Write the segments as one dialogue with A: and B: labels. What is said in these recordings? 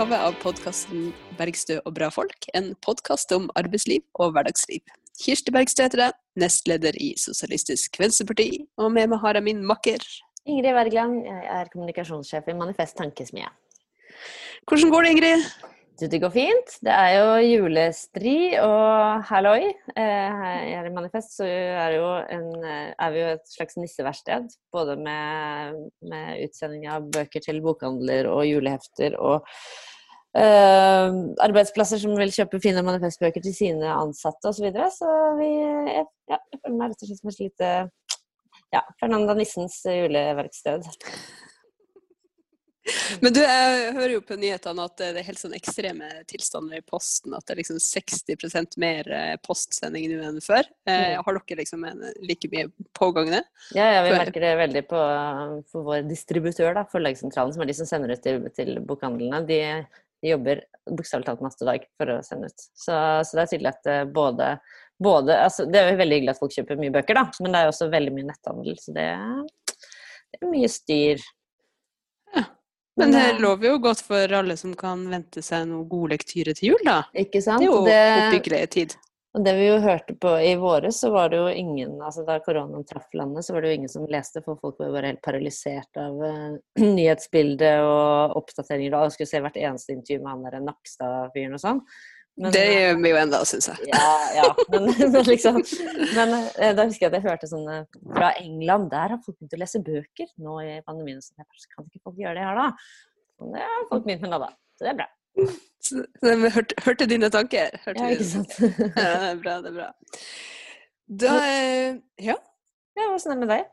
A: utgave av podkasten 'Bergstø og bra folk'. En podkast om arbeidsliv og hverdagsliv. Kirsti Bergstø heter jeg, nestleder i Sosialistisk Venstreparti. Og med meg har jeg min makker.
B: Ingrid Wergeland, jeg er kommunikasjonssjef i Manifest Tankesmie.
A: Hvordan går det, Ingrid?
B: Du, det går fint. Det er jo julestri og halloi. Eh, Her i Manifest så er, en, eh, er vi jo et slags nisseverksted. Både med, med utsending av bøker til bokhandler og julehefter og eh, arbeidsplasser som vil kjøpe fine manifestbøker til sine ansatte osv. Så, videre. så vi ja, jeg føler meg rett og slett som et lite ja, Fernanda Nissens juleverksted.
A: Men du, jeg hører jo på nyhetene at det er helt sånn ekstreme tilstander i Posten. At det er liksom 60 mer eh, postsending nå enn før. Eh, har dere liksom en, like mye pågående?
B: Ja, ja, vi merker det veldig på, på vår distributør, da, Forlagssentralen, som er de som sender ut til, til bokhandlene. De, de jobber bokstavelig talt og dag for å sende ut. Så, så det er tydelig at eh, både, både altså, Det er jo veldig hyggelig at folk kjøper mye bøker, da, men det er jo også veldig mye netthandel. Så det, det er mye styr.
A: Men det lover jo godt for alle som kan vente seg noe god lektyre til jul, da.
B: Ikke sant?
A: Det er jo oppbyggelig tid.
B: Og det vi jo hørte på i våres, så var det jo ingen altså Da koronaen traff landet, så var det jo ingen som leste, for folk var jo bare helt paralysert av uh, nyhetsbildet og oppdateringer. Og skulle se hvert eneste intervju med han der Nakstad-fyren og sånn. Men,
A: det gjør vi jo enda, syns jeg.
B: Ja, ja. Men, men liksom Men eh, da husker jeg at jeg hørte sånn eh, fra England. Der har folk begynt å lese bøker nå i pandemien. Så jeg bare, kan ikke folk gjøre det her, da? Og det har folk begynt med nå, da. Så det er bra.
A: Så, hørte, hørte dine tanker. Hørte
B: Ja, ikke sant?
A: Ja, det er bra, det er bra. Da eh, Ja,
B: Ja, Åssen er det med deg?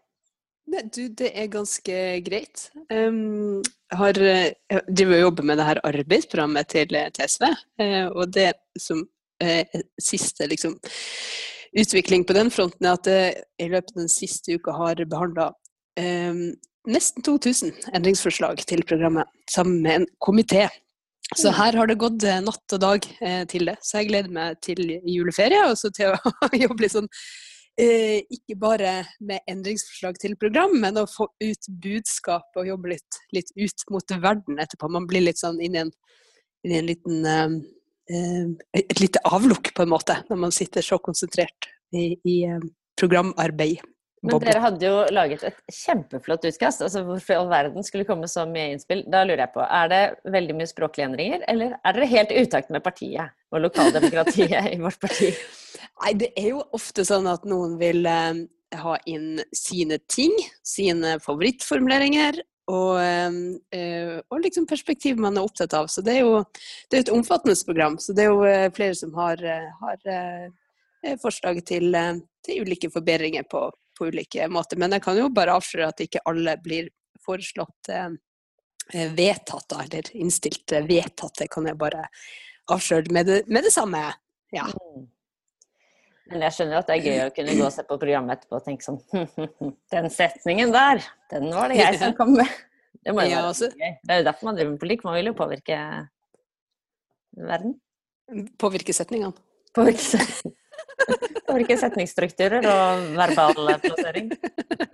A: det, du, det er ganske greit. Um, jeg har eh, jeg driver og jobber med det her arbeidsprogrammet til, TSV, SV, eh, og det som eh, er siste liksom, utvikling på den fronten, er at jeg i løpet av den siste uka har behandla nesten 2000 endringsforslag til programmet sammen med en komité. Så her har det gått eh, natt og dag eh, til det. Så jeg gleder meg til juleferie og så til å jobbe litt sånn eh, ikke bare med endringsforslag til program, men å få ut budskap og jobbe litt, litt ut mot verden etterpå. Man blir litt sånn inn i en, inn i en liten Et lite avlukk, på en måte, når man sitter så konsentrert i, i programarbeid.
B: Men dere hadde jo laget et kjempeflott utkast. altså Hvorfor i all verden skulle komme så mye innspill? Da lurer jeg på, Er det veldig mye språklige endringer, eller er dere helt i utakt med partiet og lokaldemokratiet i vårt parti?
A: Nei, det er jo ofte sånn at noen vil eh, ha inn sine ting, sine favorittformuleringer. Og, eh, og liksom perspektiv man er opptatt av. Så det er jo det er et omfattende program. Så det er jo eh, flere som har, eh, har eh, forslag til, eh, til ulike forbedringer på, på ulike måter. Men jeg kan jo bare avsløre at ikke alle blir foreslått eh, eh, vedtatt, eller innstilt eh, vedtatt. Det kan jeg bare avsløre med det, med det samme. Ja.
B: Mm. Men jeg skjønner at det er gøy å kunne gå og se på programmet etterpå og tenke sånn Den setningen der, den var det jeg som kom med. Det må jo være
A: altså-
B: gøy. Det er jo derfor man driver med politikk. Man vil jo påvirke verden.
A: Påvirke setningene.
B: Påvirke, set- påvirke setningsstrukturer og verbal plassering.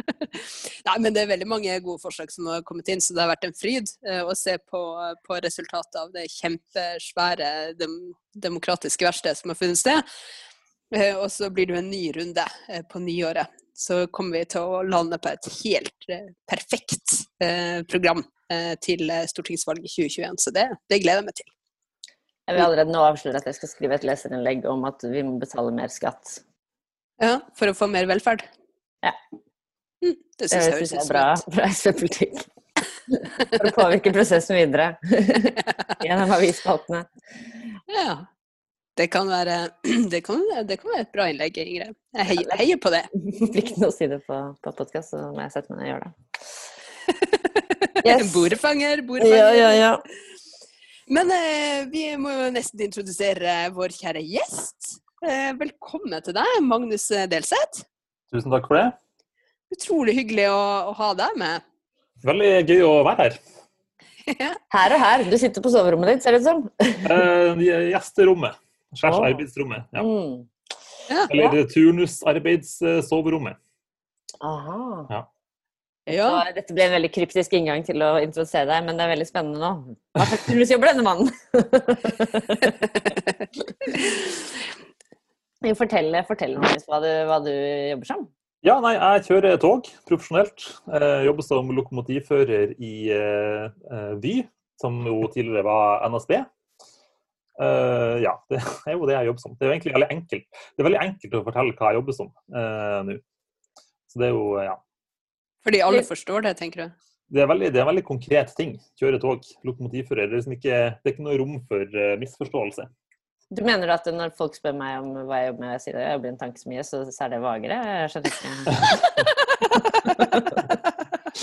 A: Nei, men det er veldig mange gode forslag som har kommet inn, så det har vært en fryd eh, å se på, på resultatet av det kjempesvære dem, demokratiske verkstedet som har funnet sted. Eh, og så blir det en ny runde eh, på nyåret. Så kommer vi til å lande på et helt perfekt program til stortingsvalget 2021. Så det, det gleder jeg meg til.
B: Jeg vil allerede nå avsløre at jeg skal skrive et leserinnlegg om at vi må betale mer skatt.
A: Ja, For å få mer velferd.
B: Ja.
A: Mm, det syns jeg
B: syns
A: høres
B: jeg er bra, bra SV-politikk. For å påvirke prosessen videre gjennom avisspaltene.
A: Ja. Det kan, være, det, kan, det kan være et bra innlegg, Ingrid. Jeg heier, heier på det.
B: Plikten å si det på, på podkast, så må jeg sette meg ned og gjøre det. Yes.
A: bordfanger, bordfanger.
B: Ja, ja, ja.
A: Men eh, vi må jo nesten introdusere vår kjære gjest. Eh, velkommen til deg, Magnus Delseth.
C: Tusen takk for det.
A: Utrolig hyggelig å, å ha deg med.
C: Veldig gøy å være her.
B: Her og her. Du sitter på soverommet ditt, ser det ut som.
C: Eh, gjesterommet. Slash
B: oh.
C: arbeidsrommet. Ja.
B: Mm.
A: Ja.
C: Eller turnusarbeidssoverommet.
B: Aha.
A: Ja.
B: Så dette ble en veldig kryptisk inngang til å introdusere deg, men det er veldig spennende nå. Hva slags turnusjobber denne mannen? Fortell, fortell Magnus, hva, du, hva du jobber som.
C: Ja, nei, jeg kjører tog profesjonelt. Jeg jobber som lokomotivfører i eh, eh, Vy, som jo tidligere var NSB. Uh, ja, det er jo det jeg jobber som. Det er jo egentlig veldig enkelt. Det er veldig enkelt å fortelle hva jeg jobber som uh, nå. Så det er jo, ja.
A: Fordi alle forstår det, tenker du?
C: Det er, veldig, det er en veldig konkret ting. Kjøre tog, lokomotivfører. Det er, liksom ikke, det er ikke noe rom for uh, misforståelse.
B: Du mener at når folk spør meg om hva jeg jobber med, jeg sier at jeg jobber i en tankesmie, så, så er det vagere? Jeg skjønner ikke.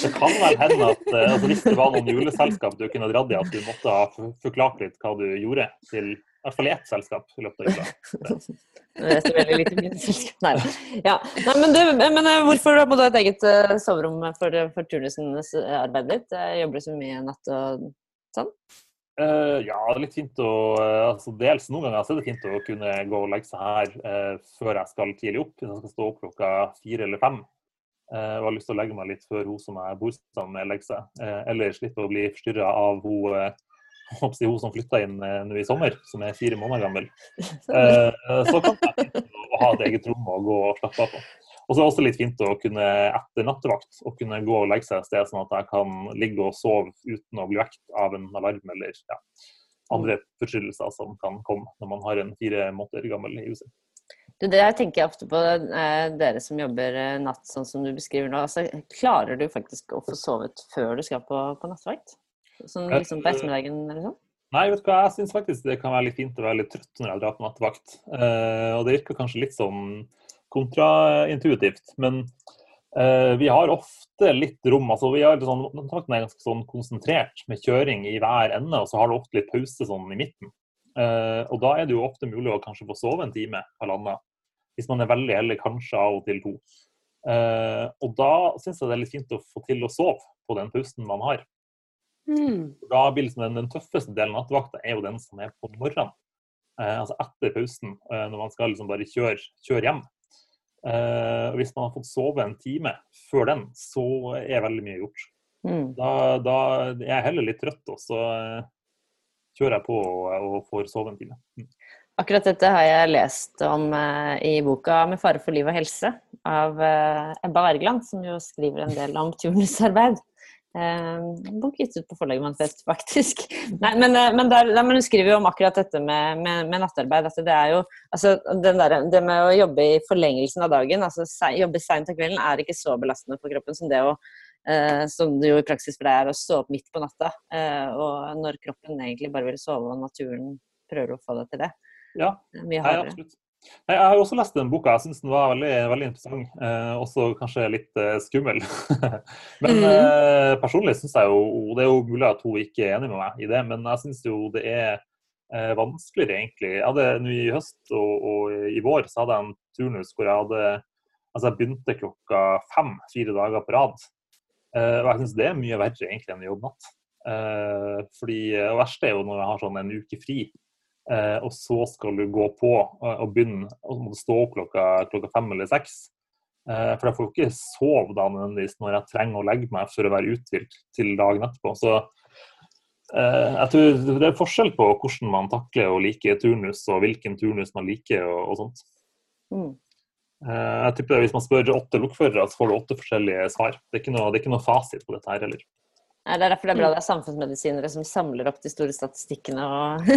C: Det kan vel hende at eh, altså hvis det var noen juleselskap du kunne dratt i, at du måtte ha forklart litt hva du gjorde til i hvert fall i ett selskap i løpet av uka.
B: Det er så veldig lite min selskap. Nei. Ja. Nei, men, du, men eh, hvorfor må du ha et eget eh, soverom for, for turnusens arbeid ditt? Jobber du så mye natt og sånn.
C: Uh, ja, det er litt fint å uh, altså Dels noen ganger så er det fint å kunne gå og legge seg her eh, før jeg skal tidlig opp. Hvis jeg skal stå opp klokka fire eller fem eh, og har lyst til å legge meg litt før hun som jeg bor sammen med, legger seg. Eh, eller slippe å bli forstyrra av hun, eh, håper hun som flytta inn eh, nå i sommer, som er fire måneder gammel. Eh, så kan det være fint å ha et eget rom å gå og slappe av på. Og så er det også litt fint å kunne etter nattevakt å kunne gå og legge seg et sted, sånn at jeg kan ligge og sove uten å bli vekt av en alarm eller ja, andre forstyrrelser som kan komme når man har en fire måneder gammel i huset.
B: Du, det her tenker jeg ofte på eh, dere som jobber natt, sånn som du beskriver nå. Altså, klarer du faktisk å få sovet før du skal på, på nattvakt? Sånn liksom på ettermiddagen eller sånn?
C: Nei, vet du hva, jeg syns faktisk det kan være litt fint å være litt trøtt når jeg drar på nattevakt. Eh, og det virker kanskje litt sånn kontraintuitivt, men eh, vi har ofte litt rom. altså vi har sånn, Nattvakten er ganske sånn konsentrert med kjøring i hver ende, og så har du ofte litt pause sånn i midten. Eh, og da er det jo ofte mulig å kanskje få sove en time, halvannen. Hvis man er veldig heldig, kanskje av og til to. Eh, og da syns jeg det er litt fint å få til å sove på den pausen man har.
A: Mm.
C: Da blir liksom den, den tøffeste delen av nattevakta er jo den som er på morgenen. Eh, altså etter pausen, eh, når man skal liksom bare kjøre, kjøre hjem. Eh, hvis man har fått sove en time før den, så er veldig mye gjort.
B: Mm.
C: Da, da er jeg heller litt trøtt, og så eh, kjører jeg på og, og får sove en time. Mm.
B: Akkurat dette har jeg lest om eh, i boka 'Med fare for liv og helse' av eh, Ebba Wergeland, som jo skriver en del om turnusarbeid. Eh, bok gitt ut på forlaget Manifest, faktisk. Nei, men, eh, men, der, der, men hun skriver jo om akkurat dette med, med, med nattarbeid. Altså, det er jo altså, den der, Det med å jobbe i forlengelsen av dagen, altså se, jobbe seint av kvelden, er ikke så belastende for kroppen som det å eh, som det jo i praksis for deg er å stå opp midt på natta. eh, og når kroppen egentlig bare vil sove, og naturen prøver å få deg til det.
C: Ja,
B: Det er mye
C: Nei,
B: hardere.
C: absolutt. Nei, jeg har jo også lest den boka. Jeg syns den var veldig, veldig interessant. Eh, også kanskje litt eh, skummel. men
A: Mhm.
C: eh, personlig syns jeg jo Det er jo mulig at hun ikke er enig med meg i det, men jeg syns jo det er eh, vanskeligere, egentlig. Jeg hadde nå I høst og, og i vår så hadde jeg en turnus hvor jeg hadde Altså, jeg begynte klokka fem fire dager på rad. Eh, og jeg syns det er mye verre egentlig enn å jobbe natt. Eh, fordi Det verste er jo når jeg har sånn en uke fri. Eh, og så skal du gå på og, og begynne, du stå opp klokka, klokka fem eller seks. Eh, for jeg får jo ikke sove da nødvendigvis når jeg trenger å legge meg for å være uthvilt til dagen etterpå. Så eh, jeg tror det er forskjell på hvordan man takler å like turnus, og hvilken turnus man liker og, og sånt.
B: Mm.
C: Eh, jeg tipper Hvis man spør åtte lokførere, så får du åtte forskjellige svar. Det er ikke noe, det er ikke noe fasit på dette her heller.
B: Det er derfor det er bra det er samfunnsmedisinere som samler opp de store statistikkene og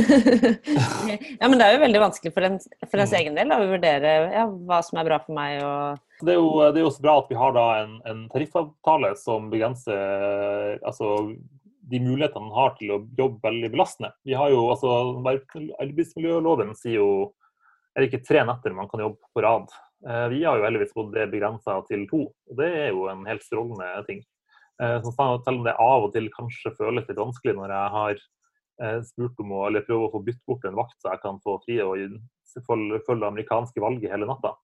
B: Ja, men det er jo veldig vanskelig for, den, for ens
C: Mm.
B: egen del å vurdere ja, hva som er bra for meg og
C: Det er, jo, det er jo så bra at vi har da en, en tariffavtale som begrenser altså, de mulighetene man har til å jobbe veldig belastende. Vi har jo, altså, Arbeidsmiljøloven sier jo er det ikke tre netter man kan jobbe på rad. Eh, Vi har jo heldigvis fått det begrensa til to, og det er jo en helt strålende ting. Eh, Så selv om det av og til kanskje føles litt vanskelig når jeg har eh, spurt om å eller prøve å få bytte bort en vakt så jeg kan få fri og følge det amerikanske valget hele natta.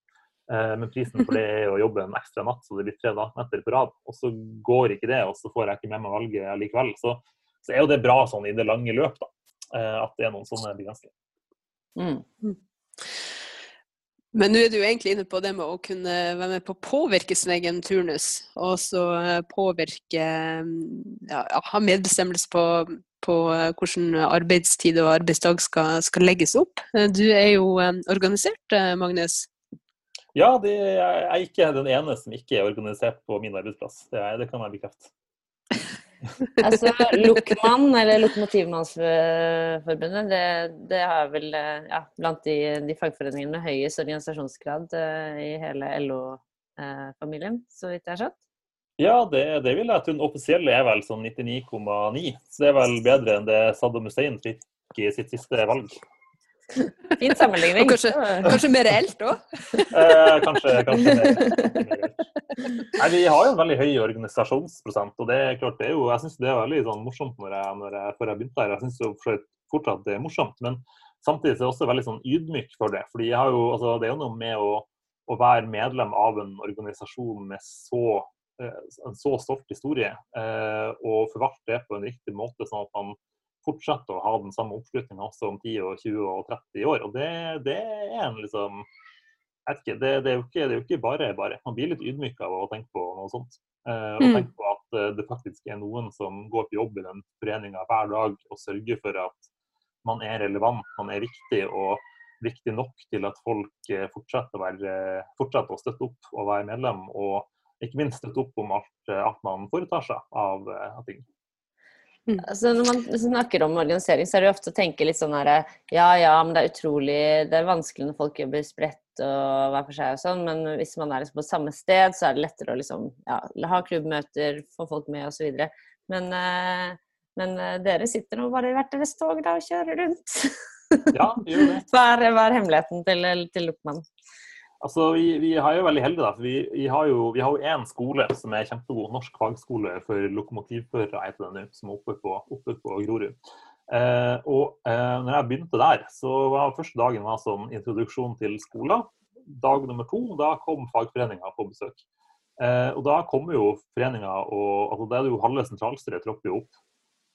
C: Eh, Men prisen for det er å jobbe en ekstra natt, så det blir tre netter på rad. Og så går ikke det, og så får jeg ikke med meg valget likevel. Så, så er jo det bra sånn i det lange løp, da. eh, At det er noen sånne begrensninger.
B: mm.
A: Men nå er du egentlig inne på det med å kunne være med på å påvirke sin egen turnus. Og så eh, påvirke ja, Ha medbestemmelse på, på, eh, hvordan arbeidstid og arbeidsdag skal, skal, legges opp. Du er jo organisert, Magnus?
C: Ja, det, jeg er ikke den ene som ikke er organisert på min arbeidsplass. Det, det kan jeg bekrefte.
B: Altså Lokmann, eller Lokomotivmannsforbundet, det, det har vel eh, ja, blant de, de, fagforeningene med høyest organisasjonsgrad uh, i hele LO-familien, uh, så vidt jeg har skjønt?
C: Ja, det, det vil jeg tro. Den offisielle er vel sånn 99,9, så det er vel bedre enn det Saddam Hussein fikk i sitt siste valg.
B: Fin sammenligning.
A: Og kanskje, kanskje mer reelt òg?
C: Eh, kanskje, kanskje mer, Nei, Vi har jo en veldig høy organisasjonsprosent. og det er klart, det er jo, Jeg syns det er veldig sånn, morsomt når jeg, når jeg, før jeg begynte her. Jeg syns fortsatt det er morsomt. Men samtidig er jeg også veldig sånn ydmyk for det. fordi jeg har jo, altså, Det er jo noe med å, å være medlem av en organisasjon med så eh, en så stolt historie, eh, og forvalte det på en riktig måte, sånn at man fortsette å ha den samme oppslutninga også om 10, og 20 og 30 år. Og det, det er en liksom ikke, det, det, er ikke, det, er jo ikke, bare bare. Man blir litt ydmyk av å tenke på noe sånt. Eh, og mm. tenke på at eh, det faktisk er noen som går på jobb i den foreninga hver dag og sørger for at man er relevant, man er viktig og viktig nok til at folk eh, fortsetter å, være, fortsetter å støtte opp og være medlem. Og ikke minst støtte opp om alt, eh, alt man foretar seg av, av ting.
B: Altså, når man snakker om organisering, så er det jo ofte å tenke litt sånn her Ja ja, men det er utrolig Det er vanskelig når folk jobber spredt og hver for seg og sånn, men hvis man er liksom på samme sted, så er det lettere å liksom ja, ha klubbmøter, få folk med osv. Men, eh, men eh, dere sitter nå bare i hvert deres tog da og kjører rundt.
C: Ja, gjør det.
B: hva, er, hemmeligheten til, til Lokmann?
C: Altså, vi, vi, er jo veldig heldige. da, for Vi, vi har jo én skole som er kjempegod. Norsk fagskole for lokomotivførere heter den nå, som er oppe på, oppe på Grorud. Eh, og eh, når jeg begynte der, så var første dagen var som introduksjon til skolen. Dag nummer to, da kom fagforeninga på besøk. Eh, og da kommer jo foreninga og altså Det er jo halve sentralstyret tropper jo opp.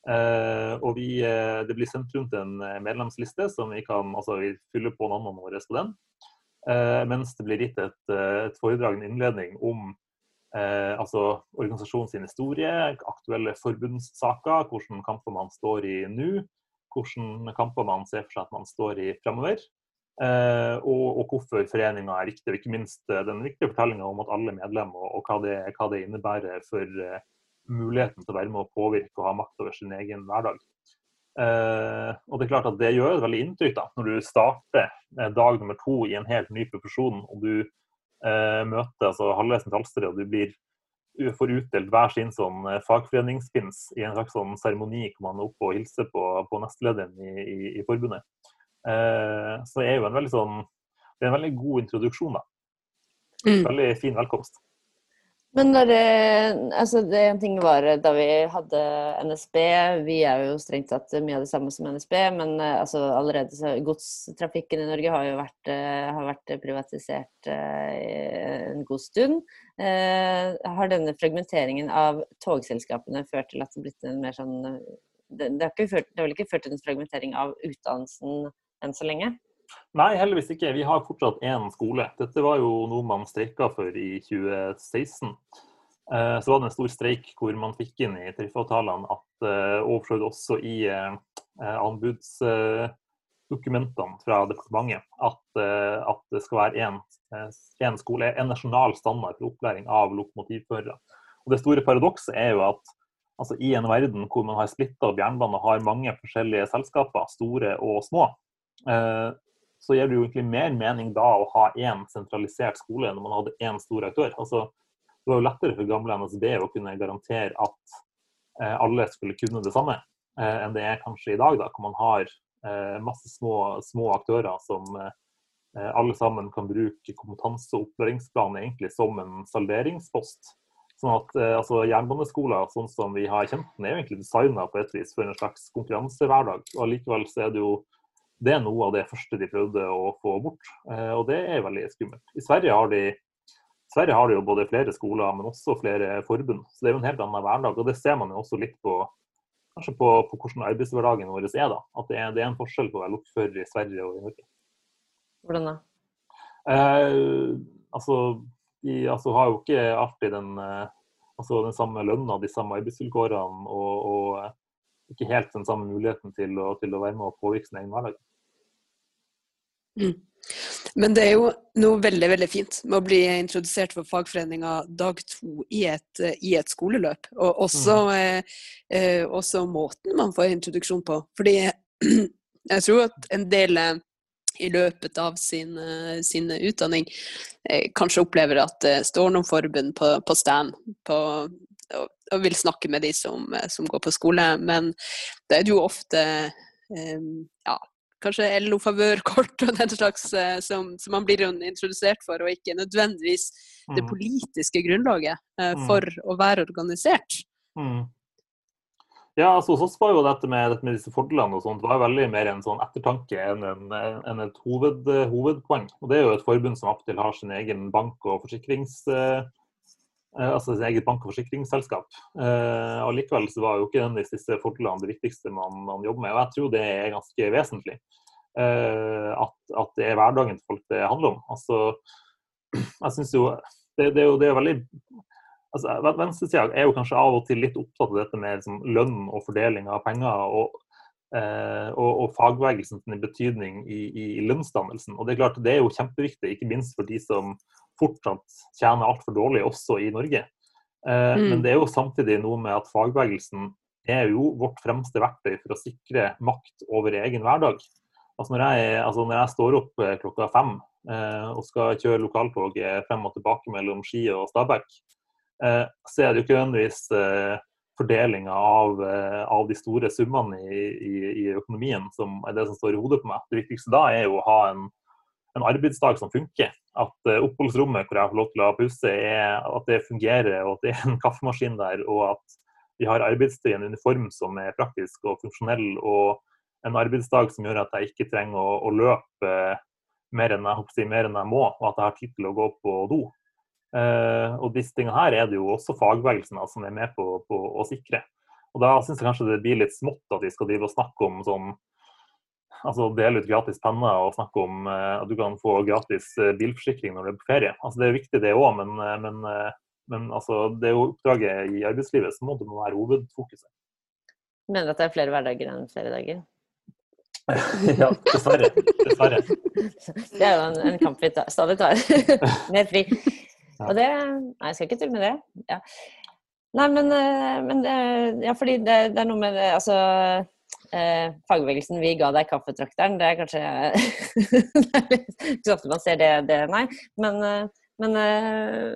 C: Eh, og vi, eh, det blir sendt rundt en medlemsliste som vi kan altså vi fyller på navnene våre på den. Eh, mens det blir gitt et, eh, et foredrag, en innledning om eh, altså organisasjonens historie, aktuelle forbundssaker, hvordan kamper man står i nå, hvordan kamper man ser for seg at man står i fremover. Eh, og, og, hvorfor foreninga er riktig, og ikke minst eh, den viktige fortellinga om at alle er medlemmer, og, og hva, det, hva, det, innebærer for uh, muligheten til å være med å påvirke og ha makt over sin egen hverdag. Uh, og det er klart at det gjør et veldig inntrykk da, når du starter uh, dag nummer to i en helt ny profesjon, og du uh, møter altså, en sentralstyret og du blir får utdelt hver sin sånn fagforeningspins i en slags sånn seremoni hvor man er oppe og hilser på, på nestlederen i, i, i forbundet. så det er jo en veldig sånn det er en veldig god introduksjon. da. Mm. Veldig fin velkomst.
B: Men når det, altså det en ting var da vi hadde NSB, vi er jo strengt tatt mye av det samme som NSB, men eh, altså allerede så godstrafikken i Norge har jo vært, eh, har vært privatisert eh, en god stund. Har denne fragmenteringen av togselskapene ført til at det har blitt en mer sånn det, det, har ført, det har vel ikke ført til en fragmentering av utdannelsen enn så lenge?
C: Nei, heldigvis ikke. Vi har fortsatt én skole. Dette var jo noe man streika for i 2016. Eh, så var det en stor streik hvor man fikk inn i tariffavtalene at, eh, og også i eh, anbudsdokumentene fra departementet, at, at det skal være én skole, en nasjonal standard for opplæring av lokomotivførere. Og Det store paradokset er jo at altså, i en verden hvor man har splitta opp jernbanen og har mange forskjellige selskaper, store og små, så gir det jo egentlig mer mening da å ha én sentralisert skole enn når man hadde én stor aktør. Altså, det var jo lettere for gamle NSB å kunne garantere at eh, alle skulle kunne det samme, eh, enn det er kanskje i dag, da, hvor man har eh, masse små, små, aktører som alle sammen kan bruke kompetanse- og opplæringsplan egentlig som en salderingspost. Sånn at altså, Jernbaneskoler sånn som vi har kjent den, er jo egentlig designa på et vis for en slags konkurransehverdag. og Likevel så er det jo det er noe av det første de prøvde å få bort, eh, og det er veldig skummelt. I Sverige har de, Sverige har de jo både flere skoler, men også flere forbund. Så det er jo en helt annen hverdag. og Det ser man jo også litt på kanskje på, på hvordan arbeidshverdagen vår er. da, At det er, det er en forskjell på å være lokfører i Sverige og i Norge.
B: Hvordan da?
C: Eh, altså, de altså, har jo ikke alltid den, eh, altså, den samme lønna, de samme arbeidsvilkårene og, og eh, ikke helt den samme muligheten til å, til å være med og påvirke sin egen hverdag.
A: Mm. Men det er jo noe veldig veldig fint med å bli introdusert for fagforeninga dag to i et, i et skoleløp. Og også, mm. eh, eh også, måten man får introduksjon på. Fordi jeg tror at en del eh, i løpet av sin, eh, sin utdanning eh, kanskje opplever at det står noen forbund på, på stand på, og, og, vil snakke med de som, som, går på skole, men det er jo ofte eh, ja, kanskje LO-favørkort og den slags eh, som, som, man blir introdusert for, og ikke nødvendigvis det mm. politiske grunnlaget eh, mm. for å være organisert. Mm.
C: Ja, altså hos oss var jo dette med, dette med disse fordelene og sånt var veldig mer en sånn ettertanke enn, en, en et hoved, hovedpoeng. Og Det er jo et forbund som opptil har sin egen bank- og forsikrings... Eh, altså sitt eget bank- og forsikringsselskap. Eh, Allikevel så var jo ikke den disse fordelene det viktigste man, man, jobber med. Og jeg tror det er ganske vesentlig. Eh, at, at, det er hverdagen til folk det handler om. Altså, jeg synes jo det, det, er jo det er veldig altså, Venstresida er jo kanskje av og til litt opptatt av dette med liksom, lønn og fordeling av penger. og eh, og, og fagbevegelsens betydning i, i, lønnsdannelsen. Og Det er klart det er jo kjempeviktig, ikke minst for de som fortsatt tjener altfor dårlig, også i Norge. Eh, mm. Men det er jo samtidig noe med at fagbevegelsen er jo vårt fremste verktøy for å sikre makt over egen hverdag. Altså når, jeg, altså når jeg står opp eh, klokka fem eh, og skal kjøre lokaltoget frem og tilbake mellom Ski og Stabekk, eh, så er det jo ikke nødvendigvis eh, fordelinga av, eh, av, de store summene i, i, i, økonomien som er det som står i hodet på meg. Det viktigste da er jo å ha en, en arbeidsdag som funker. At eh, oppholdsrommet hvor jeg får lov til å pusse, er, at det fungerer, og at det er en kaffemaskin der. Og at vi har arbeidstid i en uniform som er praktisk og funksjonell. og en arbeidsdag som gjør at jeg ikke trenger å, å løpe mer enn, jeg, mer enn jeg må, og at jeg har tid til å gå på do. Uh, og disse tingene her er det jo også fagbevegelsen som er med på, på å sikre. Og Da syns jeg kanskje det blir litt smått at vi skal drive og snakke om sånn altså dele ut gratis penner og snakke om eh, at du kan få gratis eh, bilforsikring når du er på ferie. Altså Det er viktig det òg, men, eh, men, men altså, det er jo oppdraget i arbeidslivet så må det være hovedfokuset.
B: Mener du at det er flere hverdager enn flere dager?
C: ja, dessverre. Dessverre.
B: Det er jo en, en kamp vi tar, stadig tar. Mer fri. Og det Nei, jeg skal ikke tulle med det. Ja. Nei, men, men det, ja, fordi det, det, er noe med det Altså eh, fagbevegelsen 'vi ga deg kaffetrakteren', det er kanskje Ikke så ofte man ser det, det nei. Men, eh, men eh,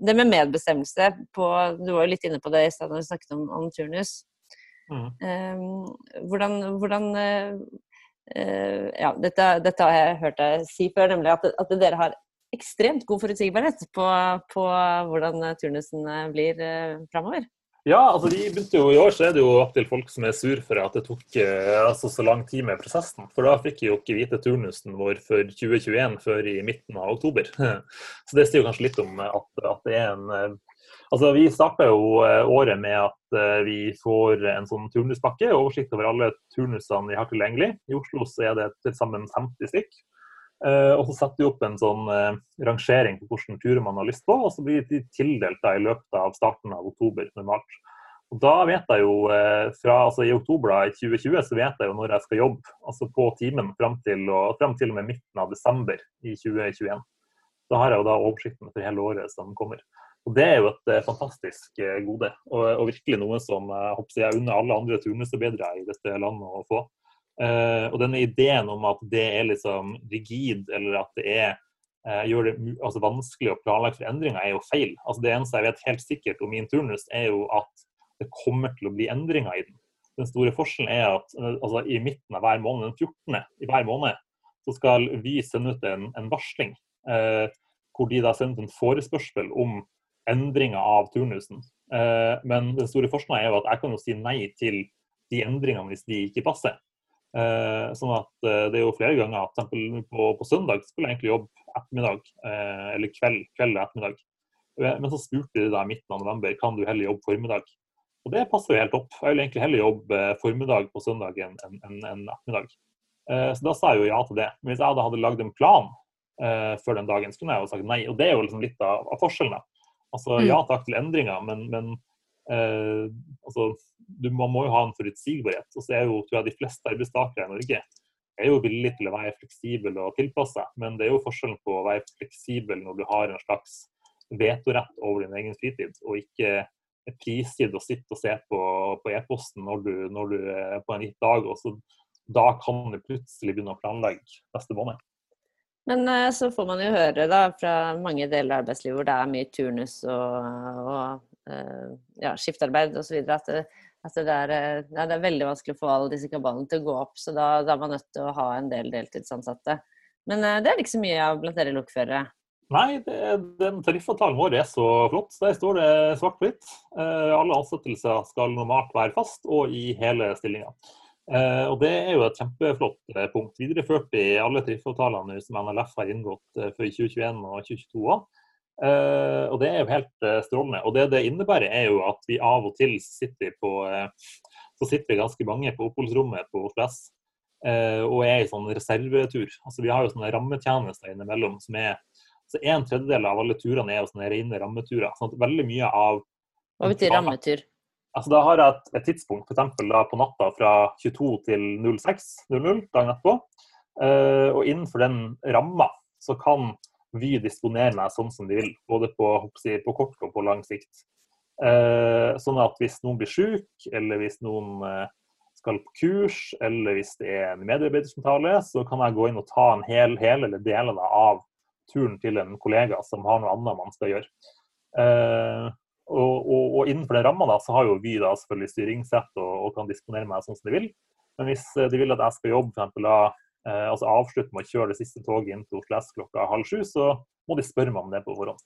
B: det med medbestemmelse på Du var jo litt inne på det i stad da du snakket om, om turnus. Mm. Eh, hvordan, hvordan eh, ja, dette, dette, har jeg hørt deg si før, nemlig at, at dere har ekstremt god forutsigbarhet på, på hvordan turnusen blir framover.
C: Ja, altså de begynte jo I år så er det jo opptil folk som er sur for at det tok uh, altså, så lang tid med prosessen. For da fikk vi jo ikke vite turnusen vår for 2021 før i midten av oktober. Så det sier jo kanskje litt om at, at det er en Altså, Vi starter jo eh, året med at eh, vi får en sånn turnuspakke, oversikt over alle turnusene vi har tilgjengelig. I Oslo så er det til sammen 50 stykk. Eh, og så setter de opp en sånn rangering på hvilke turer man har lyst på, og så blir de tildelt da, i løpet av starten av oktober normalt. Og da vet jeg jo, fra, altså I oktober da, i 2020 så vet jeg jo når jeg skal jobbe, altså på timen fram til, og, frem til og med midten av desember i 2021. Da har jeg jo da oversikten for hele året som kommer. Og Det er jo et eh, fantastisk eh, gode, og, og, virkelig noe som jeg håper jeg unner alle andre turnusarbeidere i dette landet å få. Uh, og denne ideen om at det er liksom rigid, eller at det er, uh, gjør det altså, vanskelig å planlegge for endringer, er jo feil. Altså, det eneste jeg vet helt sikkert om min turnus, er jo at det kommer til å bli endringer i den. Den store forskjellen er at altså, i midten av hver måned, den 14. i hver måned, så skal vi sende ut en, en varsling. Uh, hvor de da sender ut en forespørsel om endringer av turnusen. Eh, men den store forskjellen er jo at jeg kan jo si nei til de endringene hvis de ikke passer. Eh, sånn at eh, Det er jo flere ganger at på, på søndag skulle jeg egentlig jobbe ettermiddag, eller kveld, kveld og ettermiddag. Men så spurte de deg midten av november kan du heller jobbe formiddag. Og det passer jo helt opp. Jeg vil egentlig heller jobbe formiddag på søndag enn en, en, en ettermiddag. Så da sa jeg jo ja til det. Men hvis jeg da hadde lagd en plan eh, før den dagen, så kunne jeg jo sagt nei. Og det er jo liksom litt av, av forskjellen. Altså ja takk til endringer, men, men eh, altså, du, man må jo ha en forutsigbarhet. Og så er jo tror jeg, de fleste arbeidstakere i Norge er jo villige til å være fleksibel og tilpasse men det er jo forskjellen på å være fleksibel når du har en slags vetorett over din egen fritid, og ikke er prisgitt å sitte og se på, på e-posten når, når, du er på en gitt dag. og så Da kan du plutselig begynne å planlegge neste måned.
B: Men eh, så får man jo høre da, fra mange deler av arbeidslivet hvor det er mye turnus og, og eh, ja, skiftarbeid osv. at det, Altså det, er, eh, ja, det, er, veldig vanskelig å få alle disse kabalene til å gå opp, så da, da, er man nødt til å ha en del deltidsansatte. Men uh, det er ikke så mye av blant dere lokførere?
C: Nei, det, den tariffavtalen vår er så flott. Der står det svart på hvitt. Uh, alle ansettelser skal normalt være fast og i hele stillinga. Uh, og Det er jo et kjempeflott punkt. Videreført i alle tariffavtalene som NLF har inngått for 2021 og 2022 òg. Uh, og det er jo helt uh, strålende. Og det det innebærer, er jo at vi av og til sitter på uh, så sitter ganske mange på oppholdsrommet på Oslo S og er i sånn reservetur. Altså Vi har jo sånne rammetjenester innimellom som er så En tredjedel av alle turene er jo sånne rene rammeturer. sånn at veldig mye av
B: Hva betyr rammetur?
C: Altså Da har jeg et, et tidspunkt, f.eks. på natta fra 22 til 06.00 dagen etterpå. og innenfor den ramma så kan Vy disponerer meg sånn som de vil, både på, på kort og på lang sikt. Eh, sånn at hvis noen blir syk, eller hvis noen eh, skal på kurs, eller hvis det er en medarbeider som taler, så kan jeg gå inn og ta en hel, hel eller deler av turen til en kollega som har noe annet man skal gjøre. Eh, og, og, og, innenfor den ramma så har jo Vy da selvfølgelig styringssett og, og, kan disponere meg sånn som de vil. Men hvis eh, de vil at jeg skal jobbe for eksempel, da Eh, altså avslutte med å kjøre det siste toget inn til Oslo S klokka halv sju, så må de spørre meg om det på forhånd.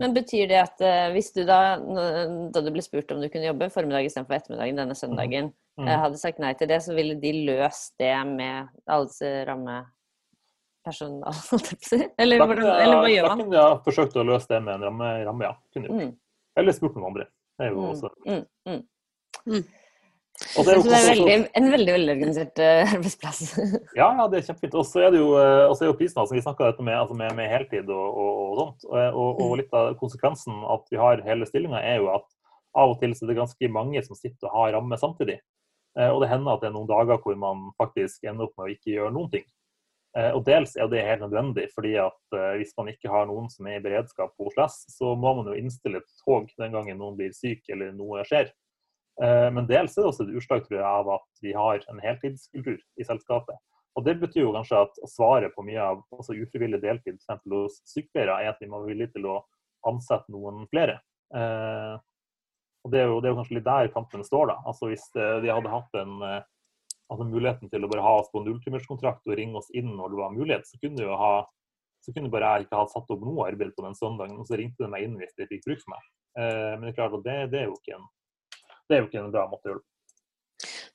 B: Men betyr det at uh, hvis du da, da du ble spurt om du kunne jobbe formiddag istedenfor ettermiddagen denne søndagen, mm. uh, hadde sagt nei til det, så ville de løst det med alle disse rammepersonal, Eller, hvordan, eller hva gjør man?
C: Da kunne jeg forsøkt å løse det med en ramme, ramme ja. Kunne mm. Eller spurt noen andre. Det er jo mm. også mm. Mm.
B: Og det er, det er veldig, en veldig velorganisert uh, arbeidsplass.
C: ja, ja, det er kjempefint. Og så er det jo, uh, er jo prisen, altså, vi snakka dette med, altså med, med, heltid og, og, og sånt. Og, og, mm. litt av konsekvensen at vi har hele stillinga, er jo at av og til så er det ganske mange som sitter og har ramme samtidig. Uh, og det hender at det er noen dager hvor man faktisk ender opp med å ikke gjøre noen ting. Og dels er det helt nødvendig, fordi at hvis man ikke har noen som er i beredskap på Oslo S, så må man jo innstille et tog den gangen noen blir syk eller noe skjer. Eh, men dels er det også et utslag tror jeg, av at vi har en heltidskultur i selskapet. Og Det betyr jo kanskje at svaret på mye av også ufrivillig deltid f.eks. hos sykepleiere, er at vi må være villige til å ansette noen flere. Eh, og det er, jo, det er, jo, kanskje litt der kampen står. da. Altså Hvis vi hadde hatt en, eh, altså muligheten til å bare ha oss på nulltimerskontrakt og ringe oss inn når det var mulighet, så kunne jo ha så kunne bare jeg ikke ha satt opp noe arbeid på den søndagen, og så ringte de meg inn hvis de fikk bruk for meg. men det er klart at det, det er jo ikke en det er jo ikke en bra måte å gjøre det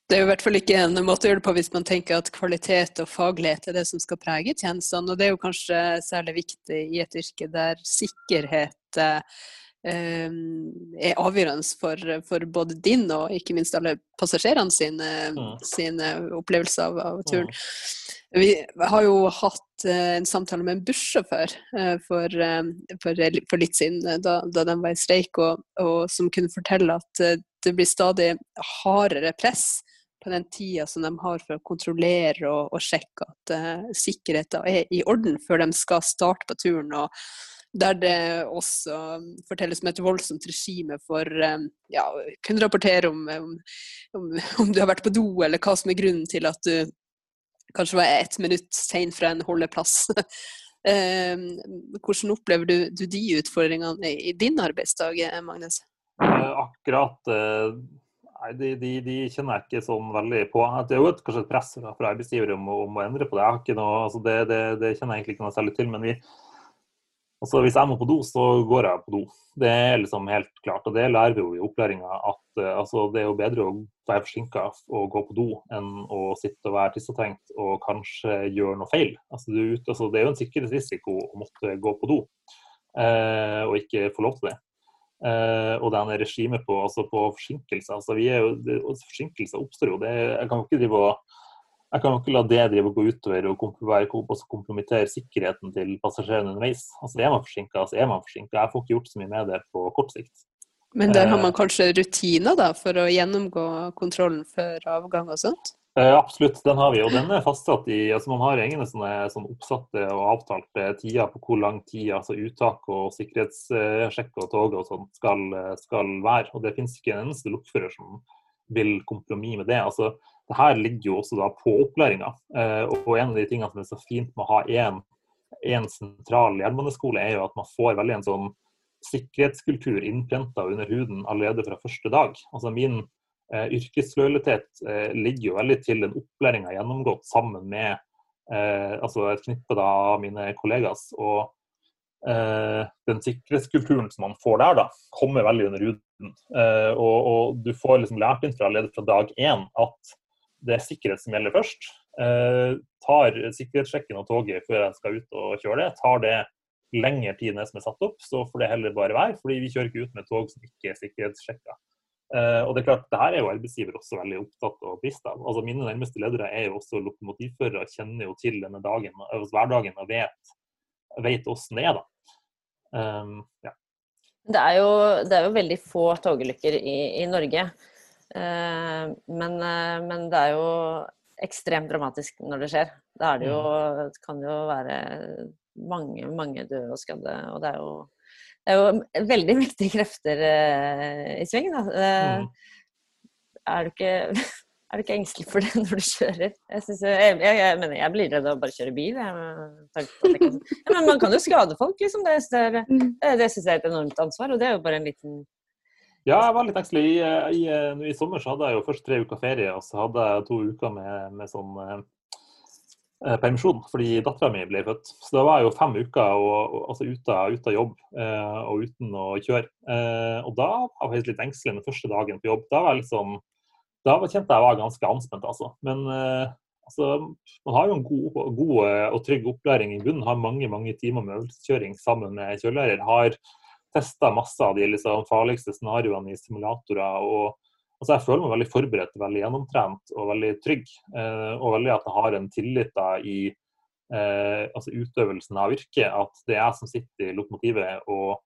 A: det er jo i hvert fall ikke en måte å gjøre det på hvis man tenker at kvalitet og faglighet er det som skal prege tjenestene. Og det er jo kanskje særlig viktig i et yrke der sikkerhet eh, er avgjørende for, for, både din og ikke minst alle passasjerene sine, mm. sine opplevelser av, av turen. Mm. Vi har jo hatt eh, en samtale med en bussjåfør eh, for, eh, for, for, litt siden, da, da de var i streik, og, og, som kunne fortelle at det blir stadig hardere press på den tida som de har for å kontrollere og, og sjekke at uh, sikkerheten er i orden før de skal starte på turen. og der det også fortelles om et voldsomt regime for um, ja, kunne rapportere om, om, om, om, du har vært på do, eller hva som er grunnen til at du kanskje var ett minutt sein fra en holdeplass. Hvordan opplever du, du, de utfordringene i din arbeidsdag, Magnus?
C: Eh, akkurat eh, Nei, de, de, de, kjenner jeg ikke sånn veldig på. Det er jo et, kanskje et press fra arbeidsgiver om, om, å endre på det. Noe, altså det, det, det, kjenner jeg egentlig ikke noe særlig til. Men vi, Altså, hvis jeg må på do, så går jeg på do. Det er liksom helt klart. Og det lærer vi jo i opplæringa at uh, altså, det er jo bedre å være forsinka og gå på do enn å sitte og være tissetenkt og kanskje gjøre noe feil. Altså, du, altså, det er jo en sikkerhetsrisiko å måtte gå på do uh, og ikke få lov til det. Uh, og denne regimet på, altså, på forsinkelser. Altså, er forsinkelser oppstår jo. Det, jeg kan jo ikke drive og jeg kan jo ikke la det drive og gå utover og kompromittere sikkerheten til passasjerene underveis. Altså Er man forsinka, så er man forsinka. Jeg får ikke gjort så mye med det på kort sikt.
A: Men der har man kanskje rutiner da, for å gjennomgå kontrollen før avgang og sånt?
C: Eh, absolutt, den har vi. Og den er fastsatt i altså Man har egne sånne, sånne oppsatte og avtalte tider på hvor lang tid altså uttak og sikkerhetssjekk og tog og sånt skal, skal, være. Og det finnes ikke en eneste lokfører som vil kompromisse med det. altså det her ligger jo også da på opplæringa. Eh, og en av de tingene som er så fint med å ha én sentral jernbaneskole, er jo at man får veldig en sånn sikkerhetskultur innprenta under huden allerede fra første dag. Altså Min eh, yrkeslojalitet eh, ligger jo veldig til den opplæringa gjennomgått sammen med eh, altså et knippe av mine kollegas. Og eh, den sikkerhetskulturen som man får der, da, kommer veldig under huden. Eh, og, og, du får liksom lært inn fra allerede fra dag én at det er sikkerhet som gjelder først. Eh, tar sikkerhetssjekken av toget før jeg skal ut og kjøre det, tar det lengre tid enn det som er satt opp, så får det heller bare være. fordi vi kjører ikke ut med tog som ikke er sikkerhetssjekka. Eh, og det er klart, det her er jo arbeidsgiver også veldig opptatt og bevisst av. Altså Mine nærmeste ledere er jo også lokomotivførere, kjenner jo til denne dagen, altså hverdagen og vet, vet hvordan det er. da. Um, ja.
B: det, er jo, det er jo veldig få togulykker i, i Norge. Eh, men, eh, men, det er jo ekstremt dramatisk når det skjer. Da er det jo, mm. det kan jo være mange, mange døde og skadde. Og det er jo, det er jo veldig mektige krefter eh, i sving, da. Mm. Er du ikke er du ikke engstelig for det når du kjører? Jeg, synes, jeg, jeg, jeg mener, jeg blir redd av å bare kjøre bil. Men man kan jo skade folk, liksom. Det, det, mm. det, det syns jeg er et enormt ansvar. Og det er jo bare en liten
C: ja, jeg var litt engstelig. I, i, I, sommer så hadde jeg jo først tre uker ferie, og så hadde jeg to uker med, med sånn eh, eh permisjon fordi dattera mi ble født. Så da var jeg jo fem uker og, og, altså ute, ute, av jobb eh, og uten å kjøre. Eh, og da var jeg litt engstelig den første dagen på jobb. Da var jeg liksom da kjente jeg var ganske anspent, altså. Men eh, altså, man har jo en god, god, og trygg opplæring i bunnen. Har mange mange timer med øvelseskjøring sammen med kjørelærer. Har testa masse av de liksom, farligste scenarioene i simulatorer. og altså, Jeg føler meg veldig forberedt, veldig gjennomtrent og veldig trygg. Eh, og veldig at jeg har en tillit da, i eh, altså, utøvelsen av yrket. At det er jeg som sitter i lokomotivet og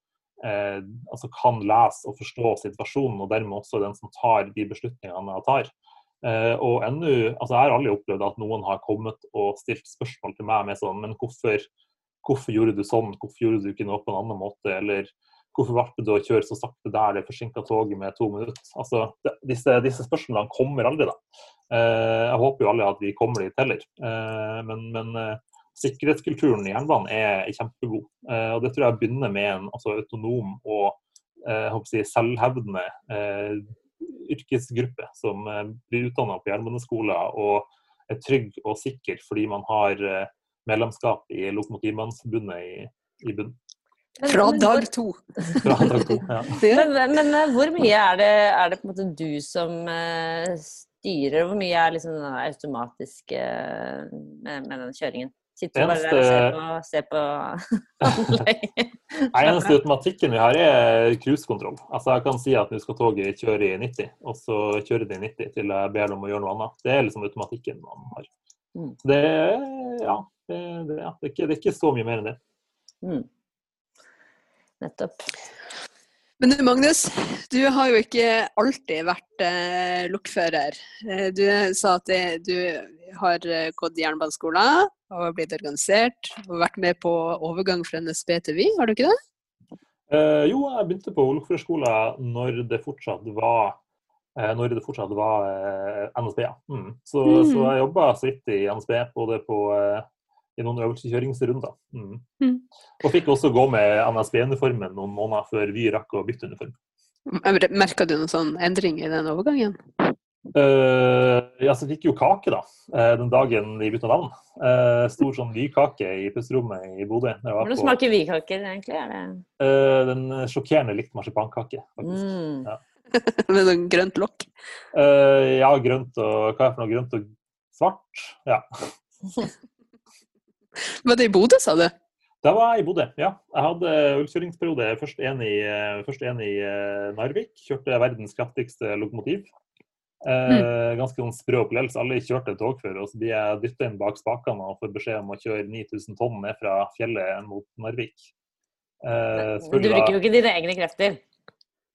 C: eh, altså, kan lese og forstå situasjonen, og dermed også den som tar de beslutningene jeg tar. Uh, og enda, altså Jeg har aldri opplevd at noen har kommet og stilt spørsmål til meg med sånn Men hvorfor, hvorfor gjorde du sånn? Hvorfor gjorde du ikke noe på en annen måte? Eller Hvorfor valgte du å kjøre så sakte der det forsinka toget med to minutter? Altså, det, disse, disse, spørsmålene kommer aldri, da. Eh, jeg håper jo alle at vi kommer dit heller. Eh, men, men eh, sikkerhetskulturen i jernbanen er kjempegod. Eh, og det tror jeg begynner med en altså, autonom og eh, si, selvhevdende eh, yrkesgruppe som blir utdanna på jernbaneskoler og er trygg og sikker fordi man har medlemskap i Lokomotivmannsforbundet i, i bunnen.
A: Fra dag to.
C: Fra dag to, ja.
B: Men, men, eh, hvor mye er det, er det, på en måte du som uh, styrer? Hvor mye er liksom den automatiske med, med, den kjøringen? Sitter du bare der og ser på, ser på
C: Eneste automatikken vi har, er cruisekontroll. Altså jeg kan si at nå skal toget kjøre i 90, og så kjører det i 90 til jeg ber dem om å gjøre noe annet. Det er liksom automatikken man har. Mm. Det, ja, det, det, ja, det, er ikke, det er ikke så mye mer enn det. Mm.
B: Nettopp.
A: Men du Magnus, du har jo ikke alltid vært eh, lokfører. Eh, du sa at det, du har eh, gått jernbaneskolen og blitt organisert og vært med på overgang fra NSB til Vy, har du ikke det?
C: Eh, jo, jeg begynte på lokførerskolen når det fortsatt var eh, når det fortsatt var eh, NSB. Mm. Så, mm. så, jeg jobba så vidt i NSB, både på i noen øvelseskjøringsrunder. Mm. Mm. Og fikk også gå med NSB-uniformen noen måneder før vi rakk å bytte uniform.
A: Merka du noen sånn endring i den overgangen?
C: Uh, ja, så fikk jo kake da, uh, den dagen vi bytta navn. Uh, stor sånn vykake i pusterommet i Bodø.
B: Hvordan smaker vykaker egentlig? Er det...
C: Uh, den sjokkerende likt marsipankake, faktisk. Mm. Ja.
A: Med sånn grønt lokk?
C: ja, grønt og hva er det for noe? Grønt og svart. Ja.
A: Var det i Bodø, sa du?
C: Da var jeg i Bodø, ja. Jeg hadde ølkjøringsperiode. Først en i, først en i eh, Narvik. Kjørte verdens kraftigste lokomotiv. Mm. ganske sånn sprø opplevelse. Alle kjørte tog før, og så blir jeg dytta inn bak spakene og får beskjed om å kjøre 9000 tonn ned fra fjellet mot Narvik. Eh,
B: du bruker jo ikke dine egne krefter.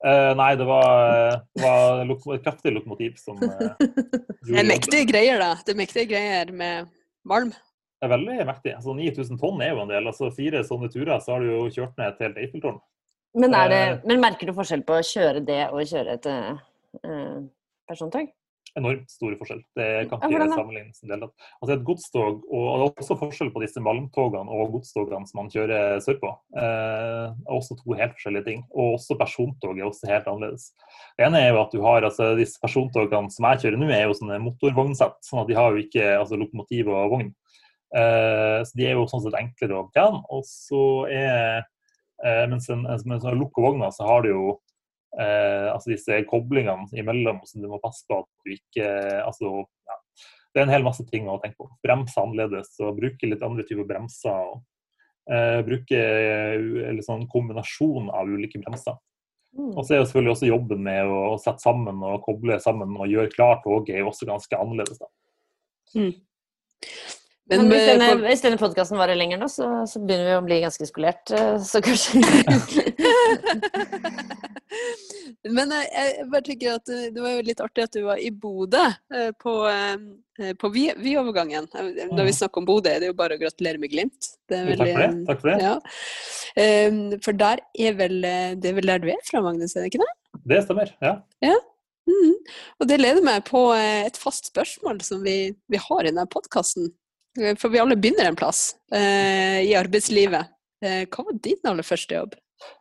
C: Uh, nei, det var, var lok et kraftig lokomotiv som uh,
A: Det er mektige greier, da. Det er mektige greier med malm.
C: Er veldig mektig. Altså 9000 tonn er jo en del. altså Fire sånne turer, så har du jo kjørt ned et helt Eiffeltårn.
B: Men, er det,
C: Eh.
B: men merker du forskjell på å kjøre det og kjøre et uh, persontog?
C: Enormt store forskjell. Det kan ikke
B: ja,
C: sammenlignes. en del. Altså Et godstog, og og det er også forskjell på disse malmtogene og godstogene som man kjører sørpå. Uh, er også to helt forskjellige ting. Og også persontog er også helt annerledes. Det ene er jo at du har altså disse persontogene som jeg kjører nå, er jo sånne motorvognsett. sånn at de har jo ikke altså, lokomotiv og vogn. Eh, så de er jo sånn sett enklere å betjene. Og så er eh, Mens en, en, mens en lukk og vogna, så har du jo eh, altså disse koblingene imellom som du må passe på at du ikke altså, ja. Det er en hel masse ting å tenke på. Bremse annerledes og bruke litt andre typer bremser. og eh, Bruke en sånn kombinasjon av ulike bremser.
B: Mm.
C: Og så er jo selvfølgelig også jobben med å sette sammen og koble sammen og gjøre klart toget er jo også ganske annerledes. da.
A: Men,
B: Men hvis denne,
A: for...
B: hvis denne podkasten varer lenger nå, så, så begynner vi å bli ganske skolert. eh, Så kanskje
A: Men jeg, jeg bare tenker at det, det var jo litt artig at du var i Bodø eh, på, eh, på. Eh, Når vi
C: Mhm.
A: snakker om Bodø, er det jo bare å gratulere med Glimt. Det er
C: Jo, Takk for det. Takk for det.
A: Ja. Eh, For der er vel eh, Det er vel der du er fra, Magnus, er det ikke det?
C: Det stemmer. ja.
A: Mhm. Og det leder meg på eh, et fast spørsmål som vi, vi har i denne podkasten. For vi alle begynner en plass eh, i arbeidslivet. Eh, hva var din aller første jobb?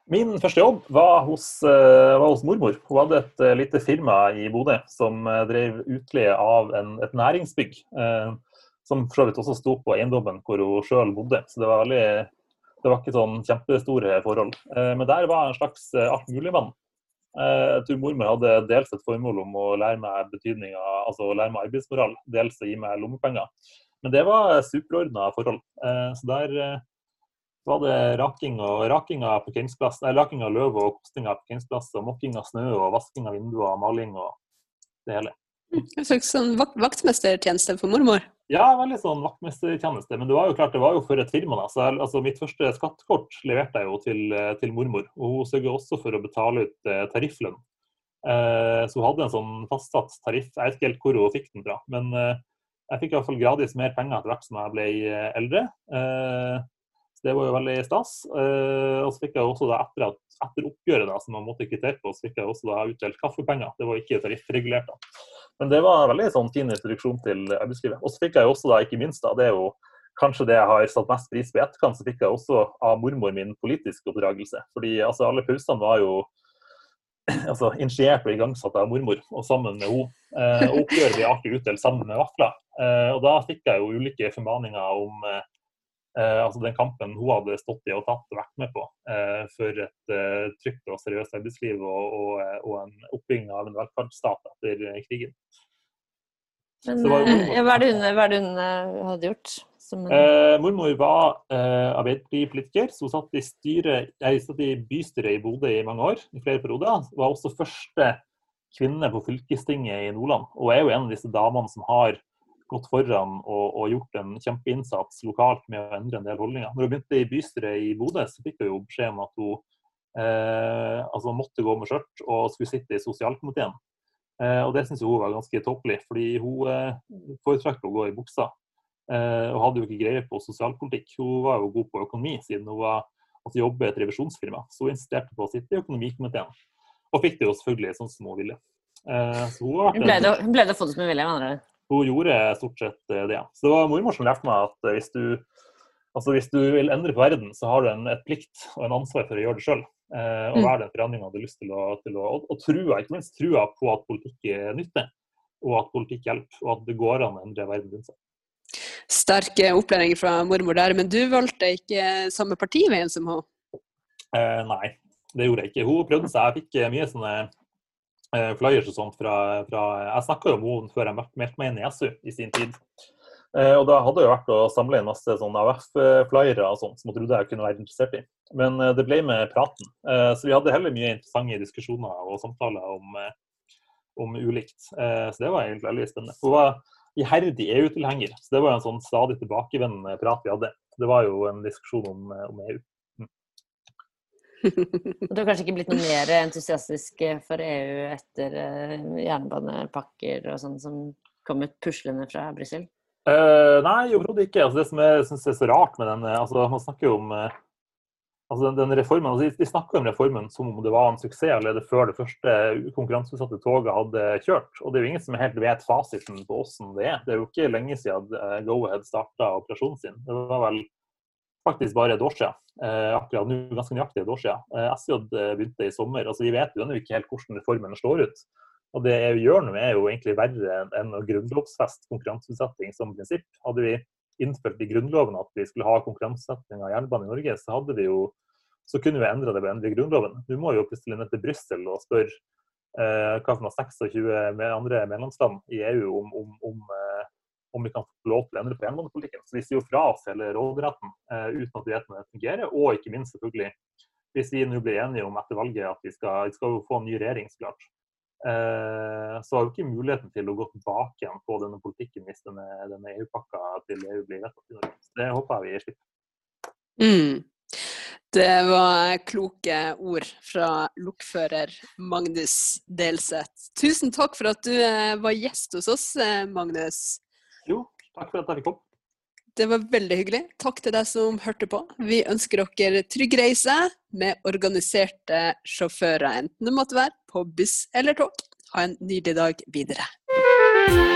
C: Min første jobb var hos, eh, var hos mormor. Hun hadde et eh, lite firma i Bodø som eh, drev utleie av en, et næringsbygg. eh, som for så vidt også sto på eiendommen hvor hun sjøl bodde. Så det var, veldig, det var ikke sånn kjempestore forhold. Eh, men der var en slags eh, altmuligmann. Eh, jeg tror mormor hadde dels et formål om å lære meg betydninga, altså lære meg arbeidsmoral, dels å gi meg lommepenger. Men det var superordna forhold. Eh, så der eh, var det raking og raking av parkeringsplass, nei, raking av løv og kosting av parkeringsplass, og mokking av snø og vasking av vinduer og maling og det hele.
A: En slags sånn vakt vaktmestertjeneste for mormor?
C: Ja, veldig sånn vaktmestertjeneste. Men det var jo klart, det var jo for et firma. da, så jeg, altså Mitt første skattekort leverte jeg jo til, eh, til mormor. Og hun sørget også for å betale ut tarifflønn. Så hun hadde en sånn fastsatt tariff. Jeg vet ikke helt hvor hun fikk den fra. Men jeg fikk i hvert fall gradvis mer penger etter hvert som jeg ble eh, eldre. Eh, så det var jo veldig stas. Eh, og så fikk jeg også da etter, at, etter oppgjøret da, som man måtte kvittere på, så fikk jeg også da utdelt kaffepenger. Det var ikke tariffregulert. da. Men det var en veldig sånn fin introduksjon til arbeidslivet. Og så fikk jeg også da, ikke minst da, det er jo kanskje det jeg har satt mest pris på i etterkant, så fikk jeg også av mormor min politisk oppdragelse. Fordi altså, alle pausene var jo altså, initiert og igangsatt av mormor, og sammen med henne. Eh, og oppgjøret ble artig utdelt sammen med vafler. Eh, og da fikk jeg jo ulike formaninger om eh, altså den kampen hun hadde stått i og tatt og vært med på eh, for et eh, trygt og seriøst arbeidsliv og, og, eh, og en oppbygging av en velferdsstat etter krigen.
B: Men hva er det hun, hva er det hun hadde gjort? Som
C: Eh, mormor var eh, Arbeiderpartipolitiker, hun satt i, styret, jeg satt i bystyret i Bodø i mange år, i flere perioder. Var også første kvinne på fylkestinget i Nordland, og er jo en av disse damene som har gått foran og, og gjort en kjempeinnsats lokalt med å endre en del holdninger. Når hun begynte i bystyret i Bodø, så fikk hun jo beskjed om at hun eh, altså måtte gå med skjørt og skulle sitte i sosialkomiteen. Eh, og det syns hun var ganske tåpelig, fordi hun eh, foretrakk å gå i buksa. Eh, og hadde jo ikke greie på sosialpolitikk. Hun var jo god på økonomi, siden hun var, altså jobbet i et revisjonsfirma. Så hun insisterte på å sitte i økonomikomiteen. Og fikk det jo selvfølgelig sånn som hun ville. Eh, så hun,
B: hun, ble det, hun ble det fått som vilje, ville, mener du?
C: hun gjorde stort sett eh, det. Så det var mormor som lærte meg at hvis du, altså hvis du vil endre på verden, så har du en, et plikt og en ansvar for å gjøre det sjøl. Eh, og
A: Mm.
C: være den forandringa du har lyst til å, til å og, og trua, ikke minst trua på at politikk er nytte, og at politikk hjelper, og at det går an å endre verden rundt seg.
A: Sterk opplæring fra mormor der, men du valgte ikke samme partiveien som hun.
C: Eh, nei, det gjorde jeg ikke. Hun prøvde seg. Jeg fikk eh, mye sånne eh, flyers og sånt fra, fra Jeg snakka jo om henne før jeg meld- meldte meg inn i SU i sin tid. Eh, og da hadde jeg vært å samle inn masse sånn AUF-flyere og sånt som jeg trodde jeg kunne være interessert i. Men eh, det ble med praten. Eh, så vi hadde heller mye interessante diskusjoner og samtaler om, om ulikt. Så det var egentlig veldig spennende. Hun var iherdig EU-tilhenger, så det var en sånn stadig tilbakevendende prat vi hadde. Det var jo en diskusjon om, om EU. Mm.
B: Du har kanskje ikke blitt noe mer entusiastisk for EU etter jernbanepakker og sånn som kom ut puslende fra Brussel?
C: Uh, nei, overhodet ikke. Altså, det som jeg syns er så rart med den altså, Man snakker jo om uh, altså, den, den, reformen, altså, De snakker om reformen som om det var en suksess allerede før det første konkurranseutsatte toget hadde kjørt. Og det er jo ingen som helt vet fasiten på hvordan det er. Det er jo ikke lenge siden uh, Go-Ahead starta operasjonen sin. Det var vel faktisk bare et år siden. akkurat nå, ganske nøyaktig et år siden. SJ begynte i sommer. altså Vi vet jo ennå ikke helt hvordan reformen slår ut. Og det EU gjør nå, er jo egentlig verre enn å grunnlovfeste konkurranseutsetting som prinsipp. Hadde vi innført i Grunnloven at vi skulle ha konkurranseutsetting av jernbane i Norge, så hadde vi jo så kunne vi endra det ved å endre Grunnloven. Du må jo plutselig ned til Brussel og spørre eh, hva som har 26 andre medlemsland i EU om, om, om, eh, om, vi kan få lov til å endre på jernbanepolitikken. Så vi sier jo fra oss hele råderetten eh, uten at vi vet hvordan det fungerer. Og ikke minst selvfølgelig, hvis vi nå blir enige om etter valget at vi skal, vi skal få en ny regjering, så klart. Eh, så har vi ikke muligheten til å gå tilbake igjen på denne politikken hvis denne, denne EU-pakka til EU blir vedtatt i Norge. Det håper jeg vi slipper.
A: Mm. Det var kloke ord fra lokfører Magnus Delseth. Tusen takk for at du eh, var gjest hos oss, eh, Magnus.
C: Jo, takk for at jeg fikk komme.
A: Det var veldig hyggelig. Takk til deg som hørte på. Vi ønsker dere trygg reise med organiserte sjåfører, enten det måtte være på buss eller tog. Ha en nydelig dag videre.